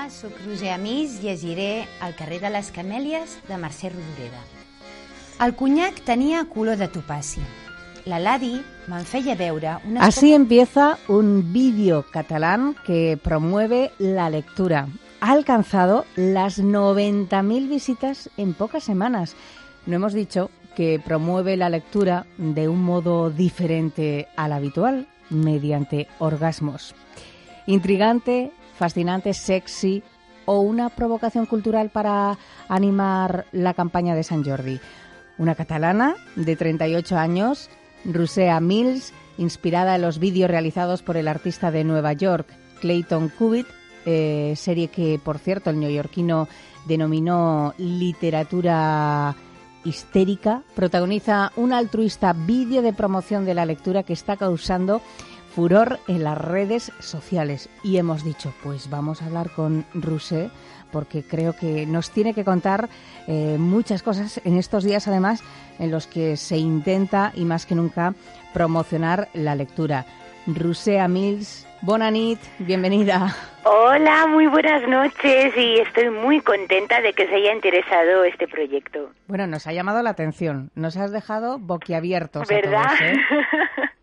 Hola, sóc Roser Amís, llegiré El carrer de les Camèlies de Mercè Rodoreda. El conyac tenia color de topaci. La Ladi me'n feia veure unes... Así empieza un vídeo catalán que promueve la lectura. Ha alcanzado las 90.000 visitas en pocas semanas. No hemos dicho que promueve la lectura de un modo diferente al habitual, mediante orgasmos. Intrigante, fascinante, sexy o una provocación cultural para animar la campaña de San Jordi. Una catalana de 38 años, Rusea Mills, inspirada en los vídeos realizados por el artista de Nueva York, Clayton Cubitt, eh, serie que, por cierto, el neoyorquino denominó literatura histérica, protagoniza un altruista vídeo de promoción de la lectura que está causando furor en las redes sociales. Y hemos dicho, pues vamos a hablar con Rusé, porque creo que nos tiene que contar eh, muchas cosas en estos días, además, en los que se intenta, y más que nunca, promocionar la lectura. Rusé Mills, Bonanit, bienvenida. Hola, muy buenas noches y estoy muy contenta de que se haya interesado este proyecto. Bueno, nos ha llamado la atención, nos has dejado boquiabiertos. ¿Verdad? A todos, ¿eh?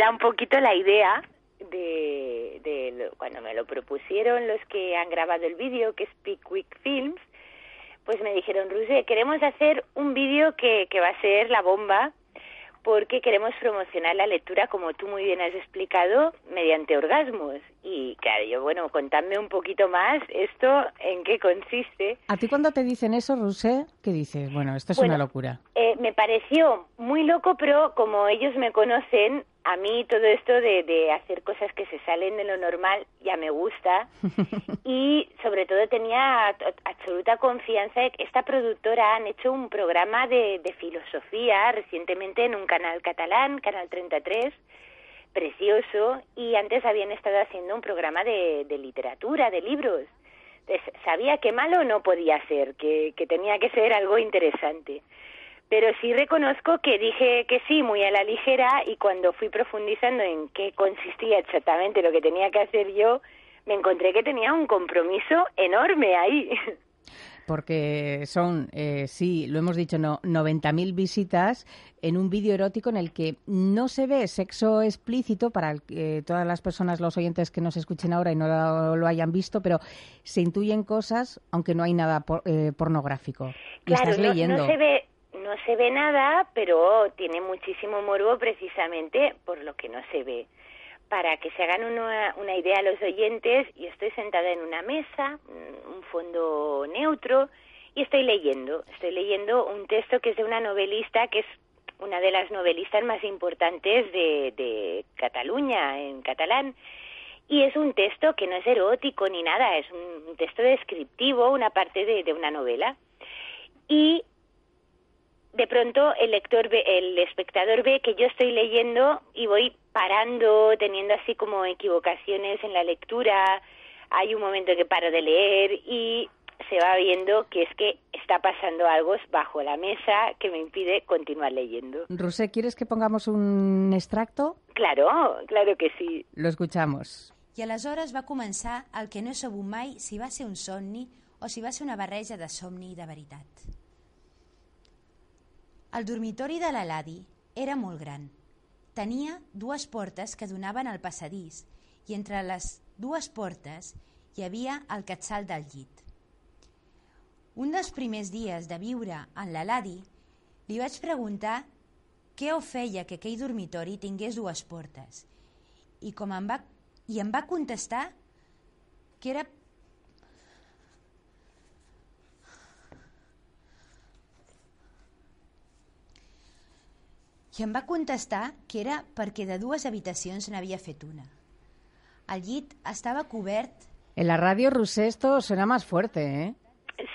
era un poquito la idea de, de, cuando me lo propusieron los que han grabado el vídeo, que es Pickwick Films, pues me dijeron, Ruse, queremos hacer un vídeo que, que va a ser la bomba porque queremos promocionar la lectura, como tú muy bien has explicado, mediante orgasmos. Y claro, yo, bueno, contadme un poquito más esto, en qué consiste. ¿A ti cuando te dicen eso, Rusé, qué dices? Bueno, esto es Bueno, una locura. Eh, me pareció muy loco, pero como ellos me conocen, a mí todo esto de, de hacer cosas que se salen de lo normal ya me gusta. y sobre todo tenía absoluta confianza de que esta productora han hecho un programa de, de filosofía recientemente en un canal catalán, Canal 33, precioso, y antes habían estado haciendo un programa de, de literatura, de libros. Entonces, sabía que malo no podía ser, que, que tenía que ser algo interesante. Pero sí reconozco que dije que sí, muy a la ligera, y cuando fui profundizando en qué consistía exactamente lo que tenía que hacer yo, me encontré que tenía un compromiso enorme ahí. Porque son, eh, sí, lo hemos dicho, no, 90.000 visitas en un vídeo erótico en el que no se ve sexo explícito para eh, todas las personas, los oyentes que nos escuchen ahora y no lo, lo hayan visto, pero se intuyen cosas, aunque no hay nada por- eh, pornográfico. Claro, estás no, leyendo. no se ve no se ve nada, pero tiene muchísimo morbo precisamente por lo que no se ve. Para que se hagan una, una idea los oyentes, yo estoy sentada en una mesa, mm, un fondo neutro, y estoy leyendo. Estoy leyendo un texto que es de una novelista que es una de las novelistas más importantes de, Cataluña, en catalán. Y es un texto que no es erótico ni nada, es un, un texto descriptivo, una parte de, de una novela. Y de pronto el lector ve, el espectador ve que yo estoy leyendo y voy parando, teniendo así como equivocaciones en la lectura. Hay un momento que paro de leer y se va viendo que es que está pasando algo bajo la mesa que me impide continuar leyendo. Rusé, ¿quieres que pongamos un extracto? Claro, claro que sí. Lo escuchamos. I aleshores va començar el que no he sabut mai si va ser un somni o si va ser una barreja de somni i de veritat. El dormitori de la Ladi era molt gran. Tenia dues portes que donaven al passadís i entre les dues portes hi havia el quetzal del llit. Un dels primers dies de viure en la Ladi li vaig preguntar què ho feia que aquell dormitori tingués dues portes i com em va, i em va contestar que era i em va contestar que era perquè de dues habitacions n'havia fet una. El llit estava cobert En la radio, Rusé, esto suena más fuerte, ¿eh?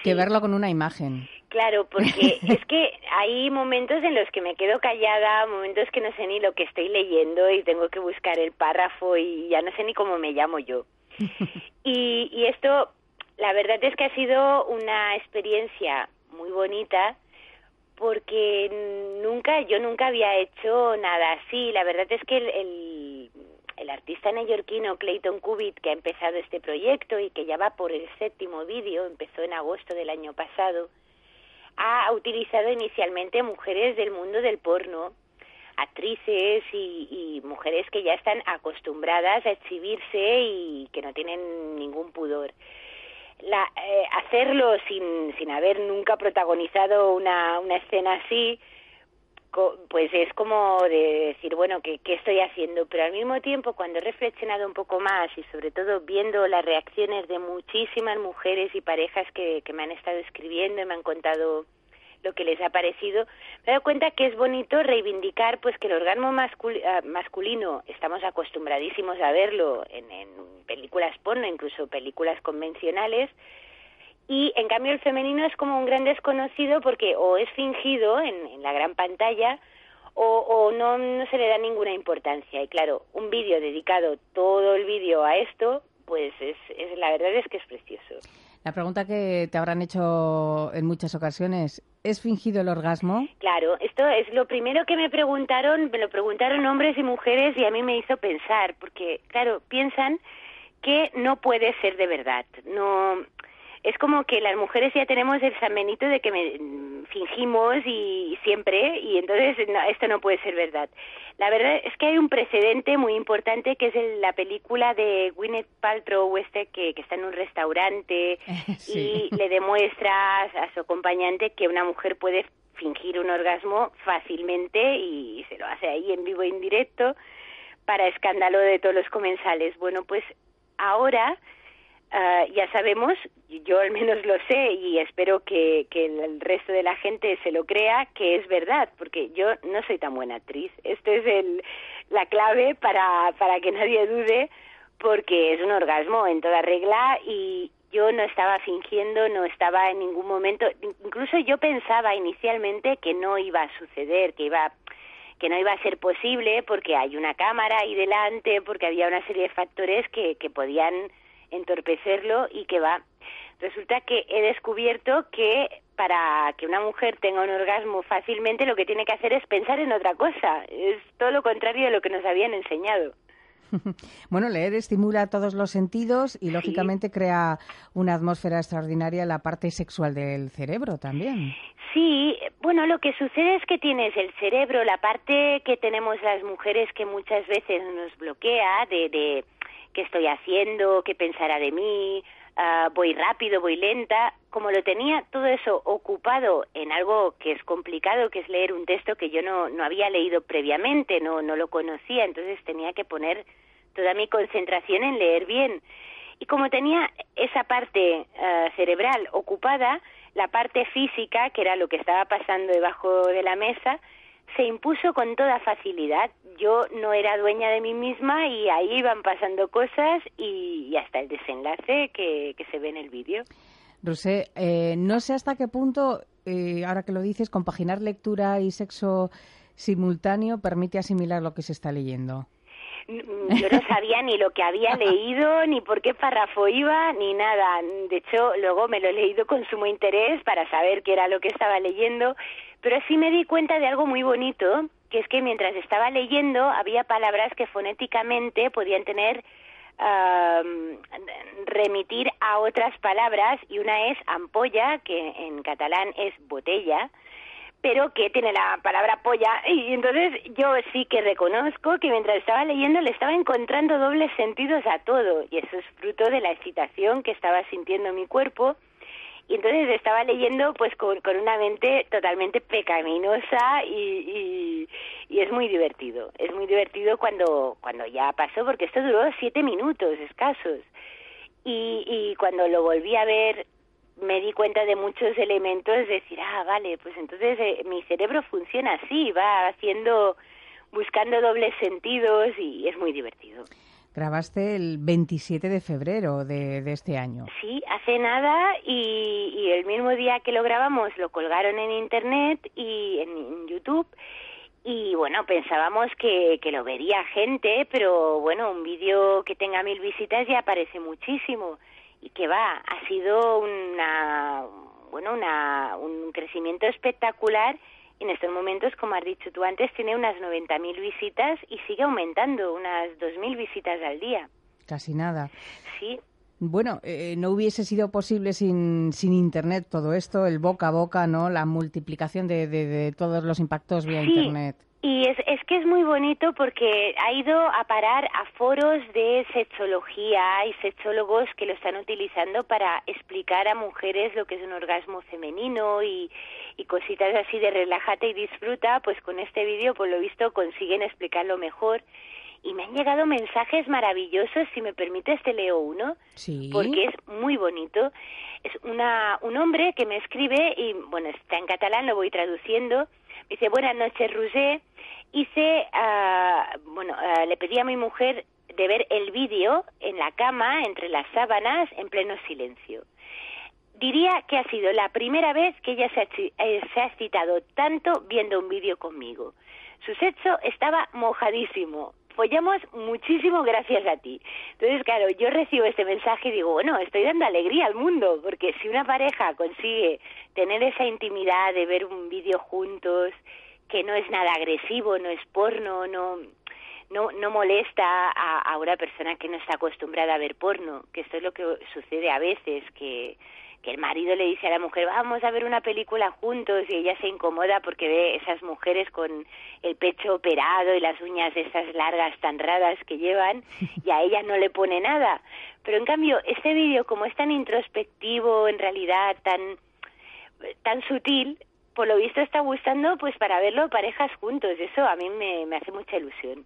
Que Sí. verlo con una imagen. Claro, porque es que hay momentos en los que me quedo callada, momentos que no sé ni lo que estoy leyendo y tengo que buscar el párrafo y ya no sé ni cómo me llamo yo. Y, y esto, la verdad es que ha sido una experiencia muy bonita porque nunca, yo nunca había hecho nada así. La verdad es que el, el, artista neoyorquino Clayton Cubitt, que ha empezado este proyecto y que ya va por el séptimo vídeo, empezó en agosto del año pasado, ha utilizado inicialmente mujeres del mundo del porno, actrices y, mujeres que ya están acostumbradas a exhibirse y que no tienen ningún pudor. La, eh, hacerlo sin, sin haber nunca protagonizado una, una escena así, pues es como de decir, bueno, ¿qué, ¿qué, estoy haciendo? Pero al mismo tiempo, cuando he reflexionado un poco más y sobre todo viendo las reacciones de muchísimas mujeres y parejas que, que me han estado escribiendo y me han contado lo que les ha parecido, me he dado cuenta que es bonito reivindicar pues que el orgasmo ah, masculino estamos acostumbradísimos a verlo en, en películas porno, incluso películas convencionales, y en cambio el femenino es como un gran desconocido porque o es fingido en, la gran pantalla o, no, no se le da ninguna importancia. Y claro, un vídeo dedicado todo el vídeo a esto, pues es, es, la verdad es que es precioso. La pregunta que te habrán hecho en muchas ocasiones, ¿es fingido el orgasmo? Claro, esto es lo primero que me preguntaron, me lo preguntaron hombres y mujeres y a mí me hizo pensar, porque claro, piensan que no puede ser de verdad. No, es como que las mujeres ya tenemos el San Benito de que me, mm, fingimos y, siempre y entonces esto no puede ser verdad. La verdad es que hay un precedente muy importante que es la película de Gwyneth Paltrow este que, que está en un restaurante y le demuestra a su acompañante que una mujer puede fingir un orgasmo fácilmente y se lo hace ahí en vivo e indirecto para escándalo de todos los comensales. Bueno, pues ahora Ah, ya sabemos, yo al menos lo sé y espero que, el resto de la gente se lo crea, que es verdad, porque yo no soy tan buena actriz. Esto es el, la clave para, para que nadie dude, porque es un orgasmo en toda regla y yo no estaba fingiendo, no estaba en ningún momento, incluso yo pensaba inicialmente que no iba a suceder, que iba que no iba a ser posible porque hay una cámara ahí delante, porque había una serie de factores que podían entorpecerlo y que va. Resulta que he descubierto que para que una mujer tenga un orgasmo fácilmente lo que tiene que hacer es pensar en otra cosa. Es todo lo contrario de lo que nos habían enseñado. Bueno, leer estimula todos los sentidos y lógicamente crea una atmósfera extraordinaria en la parte sexual del cerebro también. Sí, bueno, lo que sucede es que tienes el cerebro, la parte que tenemos las mujeres que muchas veces nos bloquea de, de qué estoy haciendo, qué pensará de mí, ah, voy rápido, voy lenta, como lo tenía todo eso ocupado en algo que es complicado, que es leer un texto que yo no, no había leído previamente, no, no lo conocía, entonces tenía que poner toda mi concentración en leer bien. Y como tenía esa parte ah, cerebral ocupada, la parte física, que era lo que estaba pasando debajo de la mesa, se impuso con toda facilidad. Yo no era dueña de mí misma y ahí iban pasando cosas y, hasta el desenlace que, se ve en el vídeo. Rosé, eh, no sé hasta qué punto, eh, ahora que lo dices, compaginar lectura y sexo simultáneo permite asimilar lo que se está leyendo. Yo no sabía ni lo que había leído, ni por qué párrafo iba, ni nada. De hecho, luego me lo he leído con sumo interés para saber qué era lo que estaba leyendo, pero sí me di cuenta de algo muy bonito, que es que mientras estaba leyendo había palabras que fonéticamente podían tener remitir a otras palabras y una es ampolla, que en catalán es botella, pero que tiene la palabra polla y entonces yo sí que reconozco que mientras estaba leyendo le estaba encontrando dobles sentidos a todo y eso es fruto de la excitación que estaba sintiendo mi cuerpo y entonces estaba leyendo pues con, con una mente totalmente pecaminosa y, y, es muy divertido. Es muy divertido cuando, cuando ya pasó, porque esto duró siete minutos escasos. Y, y cuando lo volví a ver me di cuenta de muchos elementos, es decir, ah, vale, pues entonces eh, mi cerebro funciona así, va haciendo, buscando dobles sentidos y es muy divertido. Grabaste el 27 de febrero de, este año. Sí, hace nada y, el mismo día que lo grabamos lo colgaron en Internet y en, YouTube y bueno, pensábamos que, que, lo vería gente, pero bueno, un vídeo que tenga mil visitas ya parece muchísimo y que va, ha sido una, bueno, una, un crecimiento espectacular En estos momentos, como has dicho tú antes, tiene unas 90.000 visitas y sigue aumentando, unas 2.000 visitas al día. Casi nada. Sí, bueno, eh, no hubiese sido posible sin, sin Internet todo esto, el boca a boca, ¿no? La multiplicación de, de, todos los impactos vía Internet. Y es, es que es muy bonito porque ha ido a parar a foros de sexología. Y sexólogos que lo están utilizando para explicar a mujeres lo que es un orgasmo femenino y, y cositas así de relájate y disfruta, pues con este vídeo por lo visto consiguen explicarlo mejor y me han llegado mensajes maravillosos, si me permites te leo uno, sí. porque es muy bonito. Es una, un hombre que me escribe y, bueno, está en catalán, lo voy traduciendo. Dice, buenas noches, Roger. Hice, uh, bueno, uh, le pedí a mi mujer de ver el vídeo en la cama, entre las sábanas, en pleno silencio. Diría que ha sido la primera vez que ella se ha, eh, se ha excitado tanto viendo un vídeo conmigo. Su sexo estaba mojadísimo, follamos muchísimo gracias a ti. Entonces, claro, yo recibo este mensaje y digo, bueno, estoy dando alegría al mundo, porque si una pareja consigue tener esa intimidad de ver un vídeo juntos, que no es nada agresivo, no es porno, no no, no molesta a, a una persona que no está acostumbrada a ver porno, que esto es lo que sucede a veces, que que el marido le dice a la mujer, vamos a ver una película juntos y ella se incomoda porque ve esas mujeres con el pecho operado y las uñas esas largas tan raras que llevan y a ella no le pone nada. Pero en cambio, este vídeo como es tan introspectivo, en realidad tan tan sutil, por lo visto está gustando pues para verlo parejas juntos. Eso a mí me, me hace mucha ilusión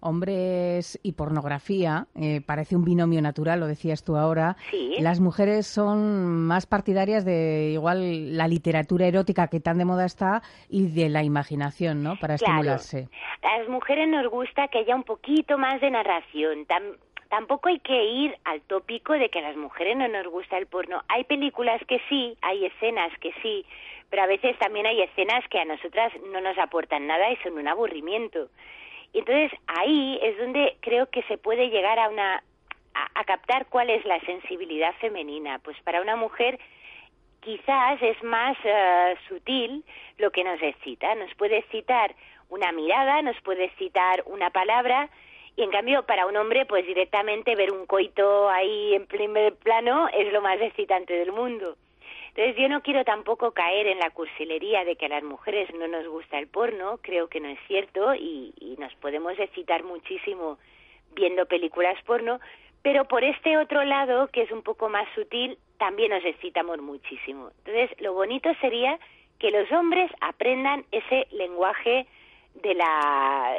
hombres y pornografía, eh, parece un binomio natural, lo decías tú ahora. Sí. Las mujeres son más partidarias de igual la literatura erótica que tan de moda está y de la imaginación, ¿no? Para estimularse. Las mujeres nos gusta que haya un poquito más de narración. tampoco hay que ir al tópico de que a las mujeres no nos gusta el porno. Hay películas que sí, hay escenas que sí, pero a veces también hay escenas que a nosotras no nos aportan nada y son un aburrimiento. Y entonces ahí es donde creo que se puede llegar a una a, captar cuál es la sensibilidad femenina. Pues para una mujer quizás es más eh, sutil lo que nos excita. Nos puede citar una mirada, nos puede citar una palabra, y en cambio para un hombre pues directamente ver un coito ahí en primer plano es lo más excitante del mundo. Entonces yo no quiero tampoco caer en la cursilería de que a las mujeres no nos gusta el porno, creo que no es cierto y, nos podemos excitar muchísimo viendo películas porno, pero por este otro lado, que es un poco más sutil, también nos excitamos muchísimo. Entonces lo bonito sería que los hombres aprendan ese lenguaje de la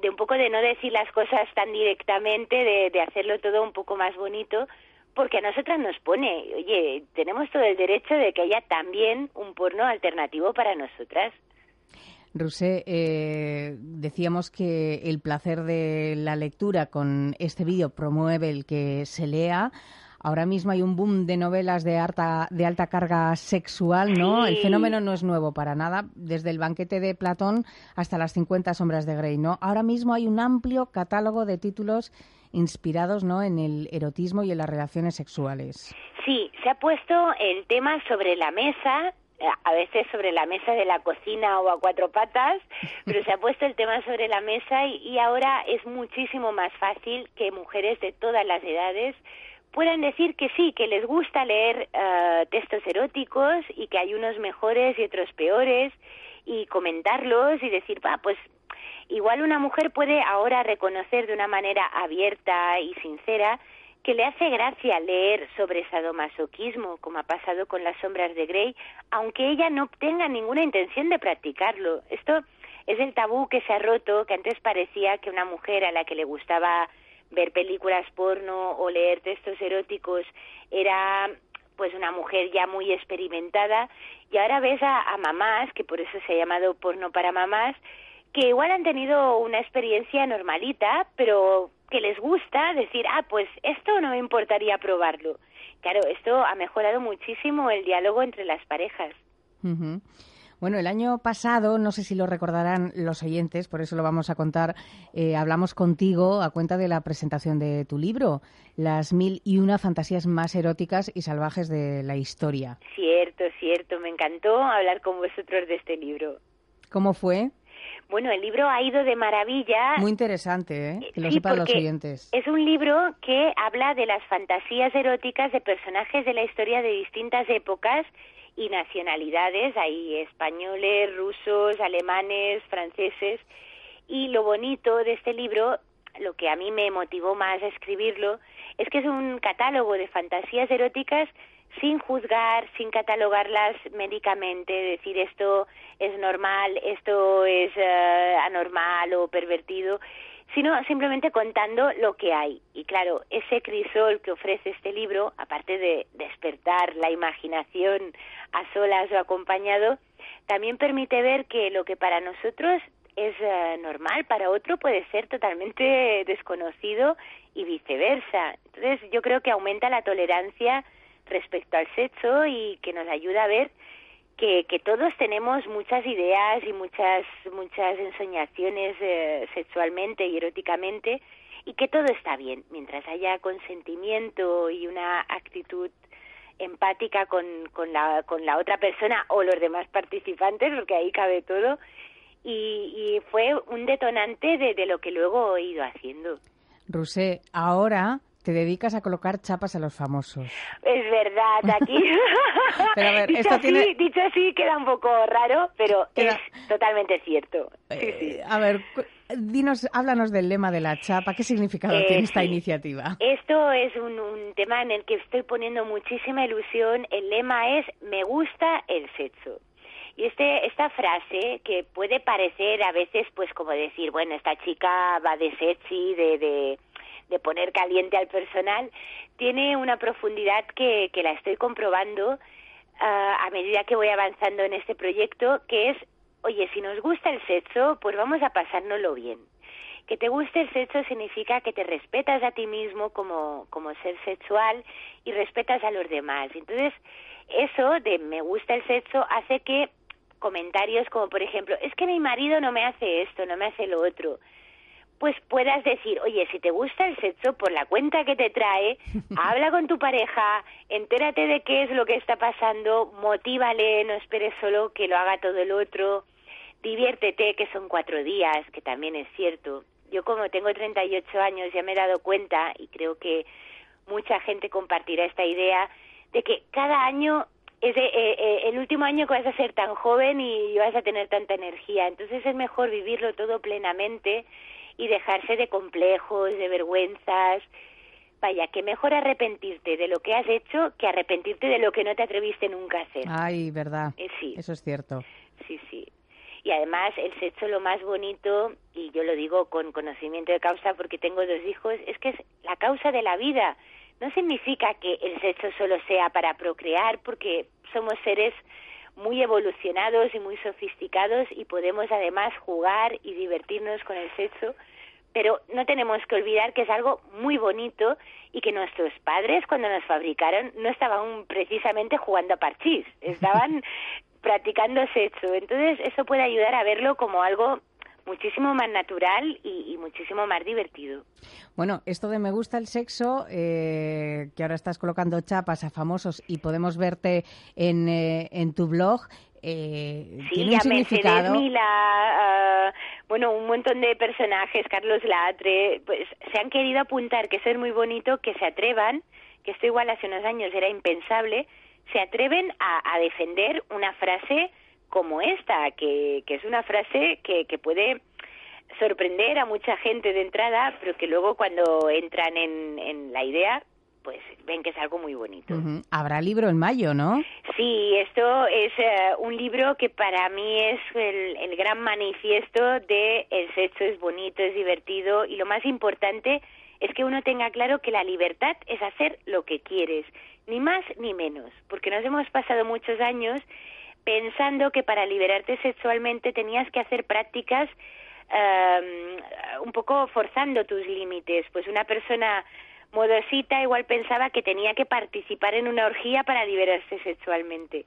de un poco de no decir las cosas tan directamente, de, de hacerlo todo un poco más bonito, porque a nosotras nos pone, oye, tenemos todo el derecho de que haya también un porno alternativo para nosotras. Rusé, eh, decíamos que el placer de la lectura con este vídeo promueve el que se lea. Ahora mismo hay un boom de novelas de alta, de alta carga sexual, ¿no? El fenómeno no es nuevo para nada, desde el banquete de Platón hasta las 50 sombras de Grey, ¿no? Ahora mismo hay un amplio catálogo de títulos inspirados, ¿no? En el erotismo y en las relaciones sexuales. Sí, se ha puesto el tema sobre la mesa eh, a veces sobre la mesa de la cocina o a cuatro patas, pero se ha puesto el tema sobre la mesa y, ahora es muchísimo más fácil que mujeres de todas las edades puedan decir que sí, que les gusta leer uh, textos eróticos y que hay unos mejores y otros peores y comentarlos y decir, va, pues igual una mujer puede ahora reconocer de una manera abierta y sincera que le hace gracia leer sobre sadomasoquismo, como ha pasado con las sombras de Grey, aunque ella no tenga ninguna intención de practicarlo. Esto es el tabú que se ha roto, que antes parecía que una mujer a la que le gustaba ver películas porno o leer textos eróticos era pues una mujer ya muy experimentada y ahora ves a, mamás, que por eso se ha llamado porno para mamás, que igual han tenido una experiencia normalita, pero que les gusta decir, ah, pues esto no me importaría probarlo. Claro, esto ha mejorado muchísimo el diálogo entre las parejas. Bueno, el año pasado, no sé si lo recordarán los oyentes, por eso lo vamos a contar, eh, hablamos contigo a cuenta de la presentación de tu libro, Las mil y una fantasías más eróticas y salvajes de la historia. Cierto, cierto, me encantó hablar con vosotros de este libro. ¿Cómo fue? Bueno, el libro ha ido de maravilla. Muy interesante, ¿eh? Que lo sepan los oyentes. Es un libro que habla de las fantasías eróticas de personajes de la historia de distintas épocas y nacionalidades. Hay españoles, rusos, alemanes, franceses. Y lo bonito de este libro, lo que a mí me motivó más a escribirlo, es que es un catálogo de fantasías eróticas sin juzgar, sin catalogarlas médicamente, decir esto es normal, esto es eh, anormal o pervertido, sino simplemente contando lo que hay. Y claro, ese crisol que ofrece este libro, aparte de despertar la imaginación a solas o acompañado, también permite ver que lo que para nosotros es eh, normal, para otro puede ser totalmente desconocido y viceversa. Entonces yo creo que aumenta la tolerancia respecto al sexo y que nos ayuda a ver que, que todos tenemos muchas ideas y muchas muchas ensoñaciones eh, sexualmente y eróticamente y que todo está bien mientras haya consentimiento y una actitud empática con, con, la, con la otra persona o los demás participantes, porque ahí cabe todo, y, y fue un detonante de, de lo que luego he ido haciendo. Rusé, ahora te dedicas a colocar chapas a los famosos. Es verdad, aquí. pero a ver, dicho, esto así, tiene... dicho así queda un poco raro, pero es totalmente cierto. Eh, a ver, dinos, háblanos del lema de la chapa. ¿Qué significado eh, tiene esta iniciativa? Esto es un, un tema en el que estoy poniendo muchísima ilusión. El lema es Me gusta el sexo. Y este, esta frase que puede parecer a veces pues como decir, bueno, esta chica va de sexy, de, de de poner caliente al personal, tiene una profundidad que, que la estoy comprobando ah, a medida que voy avanzando en este proyecto, que es, oye, si nos gusta el sexo, pues vamos a pasárnoslo bien. Que te guste el sexo significa que te respetas a ti mismo como, como ser sexual y respetas a los demás. Entonces, eso de me gusta el sexo hace que comentarios como, por ejemplo, es que mi marido no me hace esto, no me hace lo otro, pues puedas decir, oye, si te gusta el sexo, por la cuenta que te trae, habla con tu pareja, entérate de qué es lo que está pasando, motívale, no esperes solo que lo haga todo el otro, diviértete, que son cuatro días, que también es cierto. Yo como tengo 38 años ya me he dado cuenta, y creo que mucha gente compartirá esta idea, de que cada año es eh, eh, el último año que vas a ser tan joven y vas a tener tanta energía. Entonces es mejor vivirlo todo plenamente y dejarse de complejos, de vergüenzas. Vaya, que mejor arrepentirte de lo que has hecho que arrepentirte de lo que no te atreviste nunca a hacer. Ay, verdad. Eh, sí. Eso es cierto. Sí, sí. Y además el sexo lo más bonito, y yo lo digo con conocimiento de causa porque tengo dos hijos, es que es la causa de la vida. No significa que el sexo solo sea para procrear, porque somos seres muy evolucionados y muy sofisticados y podemos además jugar y divertirnos con el sexo, pero no tenemos que olvidar que es algo muy bonito y que nuestros padres cuando nos fabricaron no estaban precisamente jugando a parchís, estaban practicando sexo. Entonces eso puede ayudar a verlo como algo muchísimo más natural y, muchísimo más divertido. Bueno, esto de me gusta el sexo, eh, que ahora estás colocando chapas a famosos y podemos verte en, eh, en tu blog, eh, sí, tiene un significado. Mila, ah, bueno, un montón de personajes, Carlos Latre, pues se han querido apuntar, que eso es muy bonito, que se atrevan, que esto igual hace unos años era impensable, se atreven a, a defender una frase como esta, que, que es una frase que, que puede sorprender a mucha gente de entrada, pero que luego cuando entran en, en la idea, pues ven que es algo muy bonito. Habrá libro en mayo, ¿no? Sí, esto es eh, un libro que para mí es el, el, gran manifiesto de el sexo es bonito, es divertido y lo más importante es que uno tenga claro que la libertad es hacer lo que quieres, ni más ni menos, porque nos hemos pasado muchos años pensando que para liberarte sexualmente tenías que hacer prácticas um, un poco forzando tus límites. Pues una persona modosita igual pensaba que tenía que participar en una orgía para liberarse sexualmente.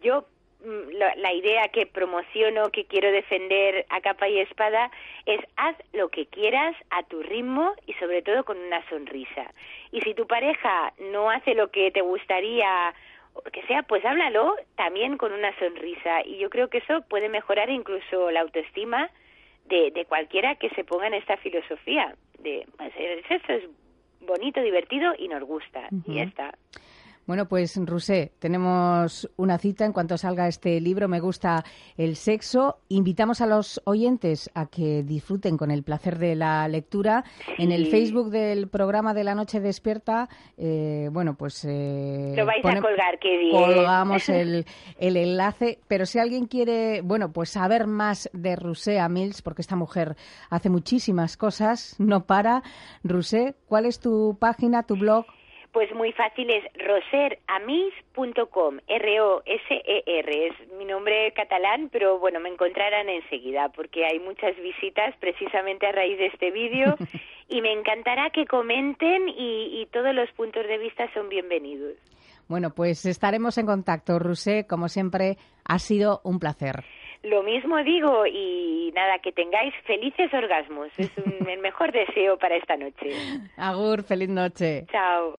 Yo mm, la, idea que promociono, que quiero defender a capa y espada, es haz lo que quieras a tu ritmo y sobre todo con una sonrisa. Y si tu pareja no hace lo que te gustaría o que sea, pues háblalo también con una sonrisa. Y yo creo que eso puede mejorar incluso la autoestima de, de cualquiera que se ponga en esta filosofía. De, pues, esto es bonito, divertido y nos gusta. Y ya está. Bueno, pues Rusé, tenemos una cita en cuanto salga este libro, Me gusta el sexo. Invitamos a los oyentes a que disfruten con el placer de la lectura. En el Facebook del programa de la noche despierta, eh, bueno, pues... Eh, Lo vais a colgar, qué bien. Colgamos el, el, enlace, pero si alguien quiere, bueno, pues saber más de Rusé Amils, porque esta mujer hace muchísimas cosas, no para. Rusé, ¿cuál es tu página, tu blog? Pues muy fácil, es roseramis.com, R-O-S-E-R, es mi nombre catalán, pero bueno, me encontrarán enseguida porque hay muchas visitas precisamente a raíz de este vídeo y me encantará que comenten y, y todos los puntos de vista son bienvenidos. Bueno, pues estaremos en contacto, Rusé, como siempre, ha sido un placer. Lo mismo digo y nada, que tengáis felices orgasmos. Es un, el mejor deseo para esta noche. Agur, feliz noche. Chao.